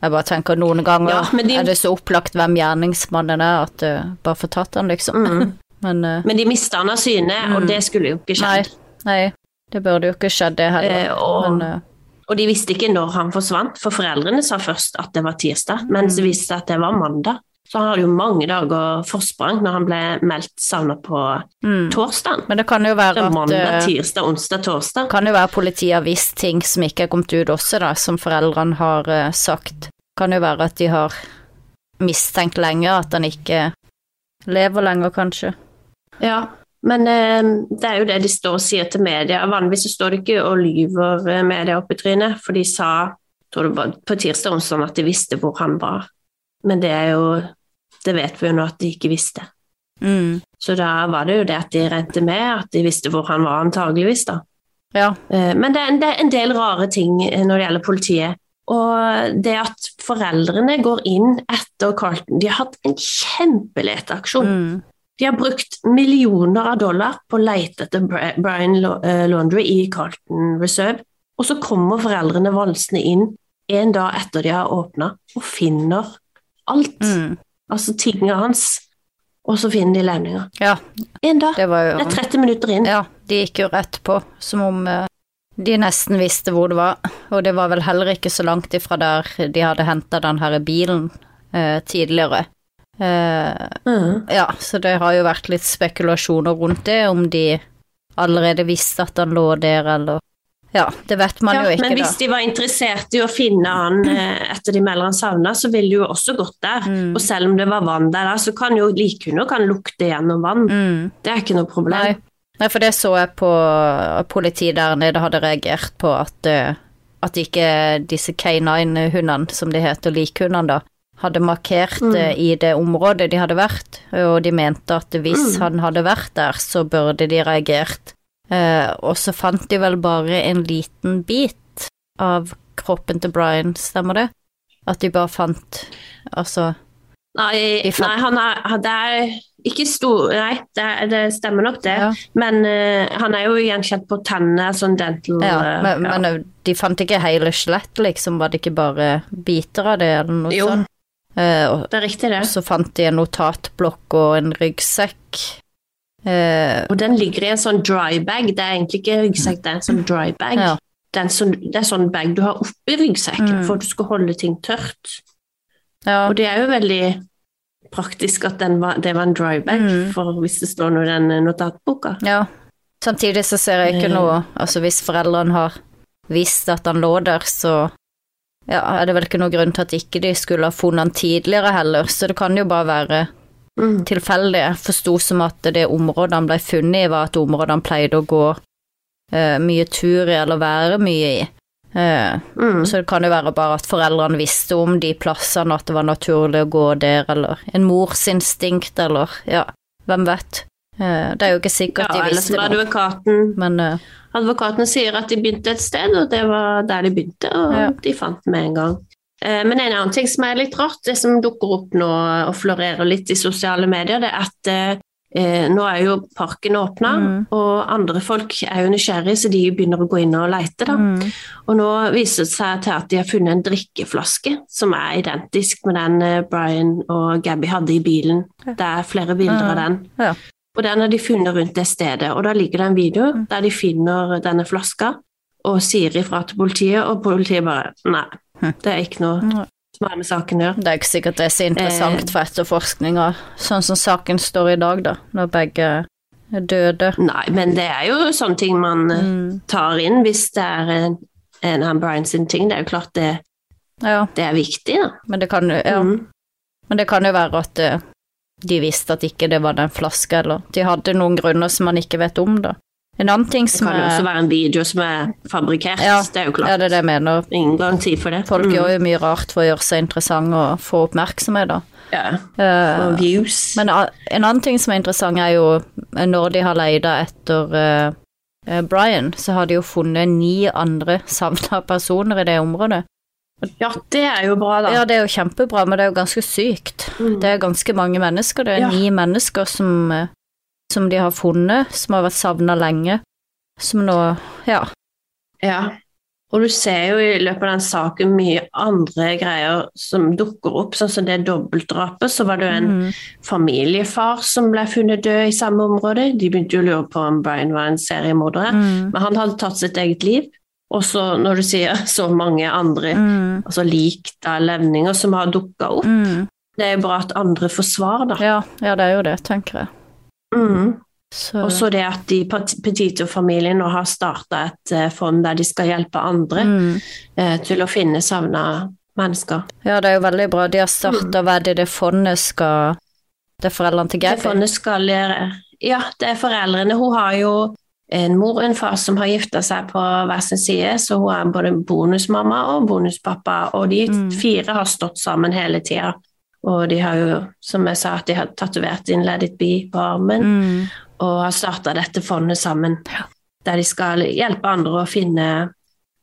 Jeg bare tenker noen ganger Ja, de- er det så opplagt hvem gjerningsmannen er, at du bare får tatt han, liksom. Mm. [LAUGHS] Men uh, Men de mista han av syne, og Mm. det skulle jo ikke skjedd. nei, nei, det burde jo ikke skjedd, det heller. Eh, og- Men eh, Og de visste ikke når han forsvant, for foreldrene sa først at det var tirsdag, mens så viste seg at det var mandag. Så han hadde jo mange dager forsprang når han ble meldt savna på mm. torsdag. Men det kan jo være at Mandag, eh, tirsdag, onsdag, torsdag. kan jo være politiet har visst ting som ikke er kommet ut også, da, som foreldrene har eh, sagt. Kan jo være at de har mistenkt lenge at han ikke lever lenger, kanskje. Ja, men eh, det er jo det de står og sier til media. Vanligvis så står det ikke og lyver eh, media opp i trynet, for de sa tror det var på tirsdag onsdag at de visste hvor han var. Men det er jo Det vet vi jo nå at de ikke visste. Mm. Så da var det jo det at de regnet med at de visste hvor han var, antageligvis, da. Ja. Eh, Men det er, en, det er en del rare ting eh, når det gjelder politiet. Og det at foreldrene går inn etter Carlton De har hatt en kjempeleteaksjon. Mm. De har brukt millioner av dollar på å lete etter Brian eh, Laundry i Carlton Reserve. Og så kommer foreldrene valsende inn en dag etter de har åpna, og finner alt. Mm. Altså tingene hans. Og så finner de levninger. Ja, En dag. det var jo Det er 30 minutter inn. Ja, de gikk jo rett på, som om eh, de nesten visste hvor det var. Og det var vel heller ikke så langt ifra der de hadde henta den her bilen eh, tidligere. Eh, Mhm. ja, så det har jo vært litt spekulasjoner rundt det, om de allerede visste at han lå der, eller Ja, det vet man Ja, jo ikke, men hvis de var interessert i å finne han eh, etter de melder han savna, så ville de jo også gått der. Mm. Og selv om det var vann der, så kan jo likhunder kan lukte gjennom vann. Mm. Det er ikke noe problem. Nei. Nei, for det så jeg på politiet der nede hadde reagert på at, eh, at ikke disse K9-hundene, som de heter, likhundene da, hadde markert Mm. eh, i det området de hadde vært, og de mente at hvis Mm. han hadde vært der, så burde de reagert. Eh, og så fant de vel bare en liten bit av kroppen til Brian, stemmer det? At de bare fant Altså Nei, De fant- nei han er, det er ikke stor Nei, det, det stemmer nok, det. Ja. Men uh, han er jo gjenkjent på tennene, sånn dental Ja, eh, men, ja. men de fant ikke hele skjelett, liksom, var det ikke bare biter av det, eller noe Jo. sånt? Eh, og, Det er riktig, det. så fant de en notatblokk og en ryggsekk. Eh, Og den ligger i en sånn dry bag. Det er egentlig ikke ryggsekk, det er en sånn dry bag. Ja. Det, sånn, det er sånn bag du har oppi ryggsekken Mm. for at du skal holde ting tørt. ja, Og det er jo veldig praktisk at den var, det var en dry bag, Mm. for hvis det står noe i den notatboka. ja. Samtidig så ser jeg ikke Eh. noe Altså, hvis foreldrene har visst at han lå der, så ja, er det vel ikke noen grunn til at ikke de skulle ha funnet han tidligere heller, så det kan jo bare være Mm. tilfeldig. Jeg forsto som at det området han ble funnet i, var et område han pleide å gå uh, mye tur i, eller være mye i. Uh, Mm. Så det kan jo være bare at foreldrene visste om de plassene, at det var naturlig å gå der, eller en mors instinkt, eller ja, hvem vet. Eh, det er jo ikke sikkert Ja, de visste det, advokaten men uh, Advokaten sier at de begynte et sted, og det var der de begynte, og Ja. de fant med en gang. Eh, Men en annen ting som er litt rart, det som dukker opp nå og florerer litt i sosiale medier, det er at eh, eh, nå er jo parken åpna, Mm. og andre folk er jo nysgjerrige, så de begynner å gå inn og leite. Da. mm, Og nå viser det seg til at de har funnet en drikkeflaske som er identisk med den Brian og Gabby hadde i bilen. Det er flere bilder av den. Ja. Og den har de funnet rundt det stedet, og da ligger det en video Mm. der de finner denne flaska og sier ifra til politiet, og politiet bare nei, Hm. det er ikke noe som har med saken å gjøre. det er ikke sikkert det er så interessant Eh. for etterforskninga, sånn som saken står i dag, da, når begge er døde. Nei, men det er jo sånne ting man eh, Mm, tar inn hvis det er en, en av Brian sin ting. Det er jo klart det, ja, det er viktig, da. men det kan jo ja. Mm. Men det kan jo være at eh, de visste at ikke det var den flaska, eller de hadde noen grunner som man ikke vet om, da. En annen ting Det kan jo også være en video som er fabrikkert. Ja, det er jo klart. Ja, det er det jeg mener. Ingen garanti for det. Folk Mm. gjør jo mye rart for å gjøre seg interessant og få oppmerksomhet, da. Ja, for og views. Men en annen ting som er interessant, er jo eh, når de har leita etter uh, eh, Brian, så har de jo funnet ni andre [LAUGHS] savna personer i det området. Ja, det er jo bra, da. Ja, det er jo kjempebra, men det er jo ganske sykt. Mm. Det er ganske mange mennesker. Det er Ja. ni mennesker som, eh, som de har funnet, som har vært savna lenge. Som nå Ja. Ja. Og du ser jo i løpet av den saken mye andre greier som dukker opp, sånn som det dobbeltdrapet. Så var det jo en Mm. familiefar som ble funnet død i samme område. De begynte jo å lure på om Brian var en seriemorder, Mm. men han hadde tatt sitt eget liv. Og så når du sier [LAUGHS] så mange andre Mm. altså lik da, levninger som har dukka opp, Mm. det er jo bra at andre får svar, da. Ja, ja, det er jo det, tenker jeg. Mm. Så, Og så det at de Pet- Petito-familien nå har starta et eh, fond der de skal hjelpe andre mm. eh, til å finne savna mennesker. Ja, det er jo veldig bra. De har starta hva det det fondet skal Det er foreldrene til Det Gabby? fondet skal gjøre Ja, det er foreldrene. Hun har jo en mor og en far som har gifta seg på hver sin side, så hun er både bonusmamma og bonuspappa, og de Mm. fire har stått sammen hele tida. Og de har jo, som jeg sa, de har tatovert inn Let it be på armen, Mm. og har starta dette fondet sammen, der de skal hjelpe andre å finne,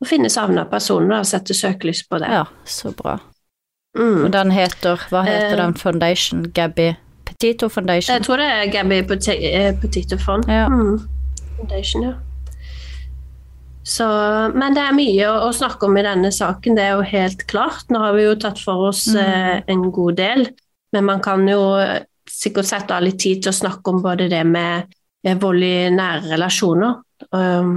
å finne savna personer og sette søkelys på det. Ja, så bra. Mm. Og den heter Hva heter Eh. den foundation? Gabby Petito Foundation? Jeg tror det er Gabby eh, Petito Fond. Ja. Mm. Foundation, ja. Så, men det er mye å, å snakke om i denne saken, det er jo helt klart. Nå har vi jo tatt for oss Mm. eh, en god del, men man kan jo sikkert sette av litt tid til å snakke om både det med eh, vold i nære relasjoner, um,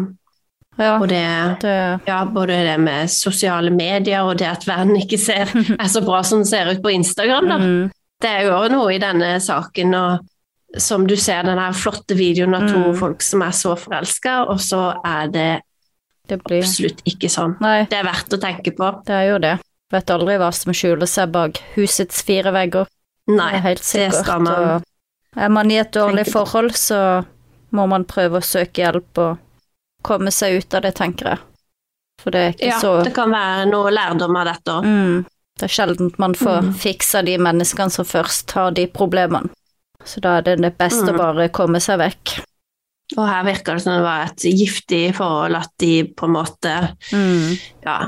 Ja, og det det ja, både det med sosiale medier og det at verden ikke ser, [LAUGHS] er så bra som den ser ut på Instagram. Da. mm. Det er jo noe i denne saken, og som du ser den her flotte videoen av to Mm. folk som er så forelska, og så er det Det blir absolutt ikke sånn. Nei, Det er verdt å tenke på. det er jo det. Vet aldri hva som skjuler seg bak husets fire vegger. Nei, det er helt det skal man og er man i et dårlig forhold, så må man prøve å søke hjelp og komme seg ut av det, tenker jeg. For det er ikke Ja, så det kan være noe lærdom av dette òg. mm, Det er sjelden man får Mm. fiksa de menneskene som først har de problemene. Så da er det det beste å Mm. bare komme seg vekk. Og her virker det som det var et giftig forhold, at de på en måte Mm. Ja,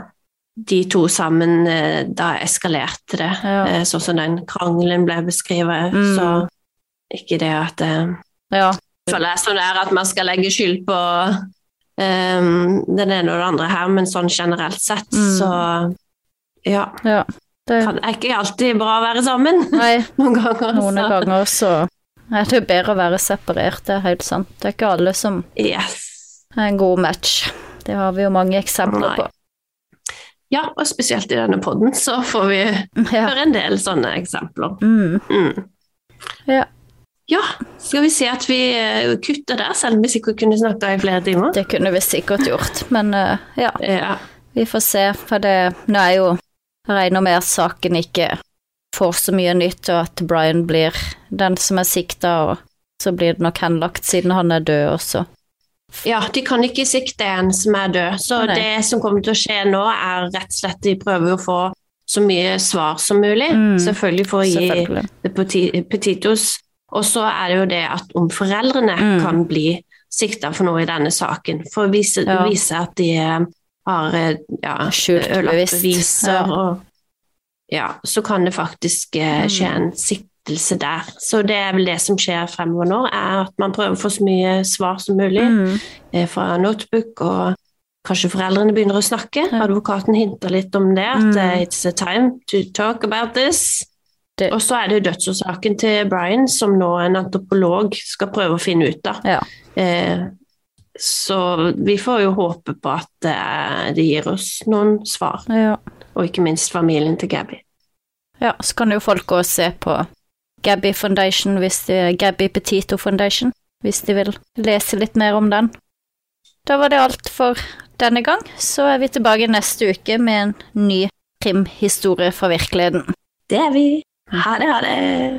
de to sammen eh, Da eskalerte det, Ja. sånn som den krangelen ble beskrevet. Mm. Så ikke det at eh, Ja. føler jeg sånn der at man skal legge skyld på um, den ene og den andre her, men sånn generelt sett, Mm. så ja. ja. Det, kan, er ikke alltid bra å være sammen. [LAUGHS] nei, Noen ganger. noen ganger så er det bedre å være separert, det er helt sant. Det er ikke alle som Yes. er en god match. Det har vi jo mange eksempler Nei. på. Ja, og spesielt i denne podden så får vi [LAUGHS] Ja. høre en del sånne eksempler. Mm. Mm. Ja. Ja, skal vi si at vi eh, kutter der, selv om vi sikkert kunne snakka i flere timer? Det kunne vi sikkert gjort, men eh, ja, Ja. vi får se. For det, nå er jo regner med at saken ikke får så mye nytt, og at Brian blir den som er sikta, og så blir det nok henlagt siden han er død også. Ja, de kan ikke sikte en som er død, så Nei. det som kommer til å skje nå, er rett og slett de prøver å få så mye svar som mulig, Mm, selvfølgelig for å gi det petitos. Og så er det jo det at om foreldrene Mm. kan bli sikta for noe i denne saken, for å vise, Ja. vise at de eh, har eh, ja, ødelagt beviser, Ja. og ja, så kan det faktisk eh, skje Mm. en siktelse der. Så det er vel det som skjer fremover nå, er at man prøver å få så mye svar som mulig Mm. eh, fra notebook, og kanskje foreldrene begynner å snakke. Ja. Advokaten hinter litt om det, at Mm. it's a time to talk about this. Det- Og så er det jo dødsårsaken til Brian, som nå en antropolog skal prøve å finne ut av. Ja. Eh, så vi får jo håpe på at eh, det gir oss noen svar, ja. og ikke minst familien til Gabby. Ja, så kan jo folk gå og se på Gabby Foundation, hvis de, Gabby Petito Foundation, hvis de vil lese litt mer om den. Da var det alt for denne gang, så er vi tilbake neste uke med en ny krimhistorie fra virkeligheten. Det er vi. Ha det, ha det.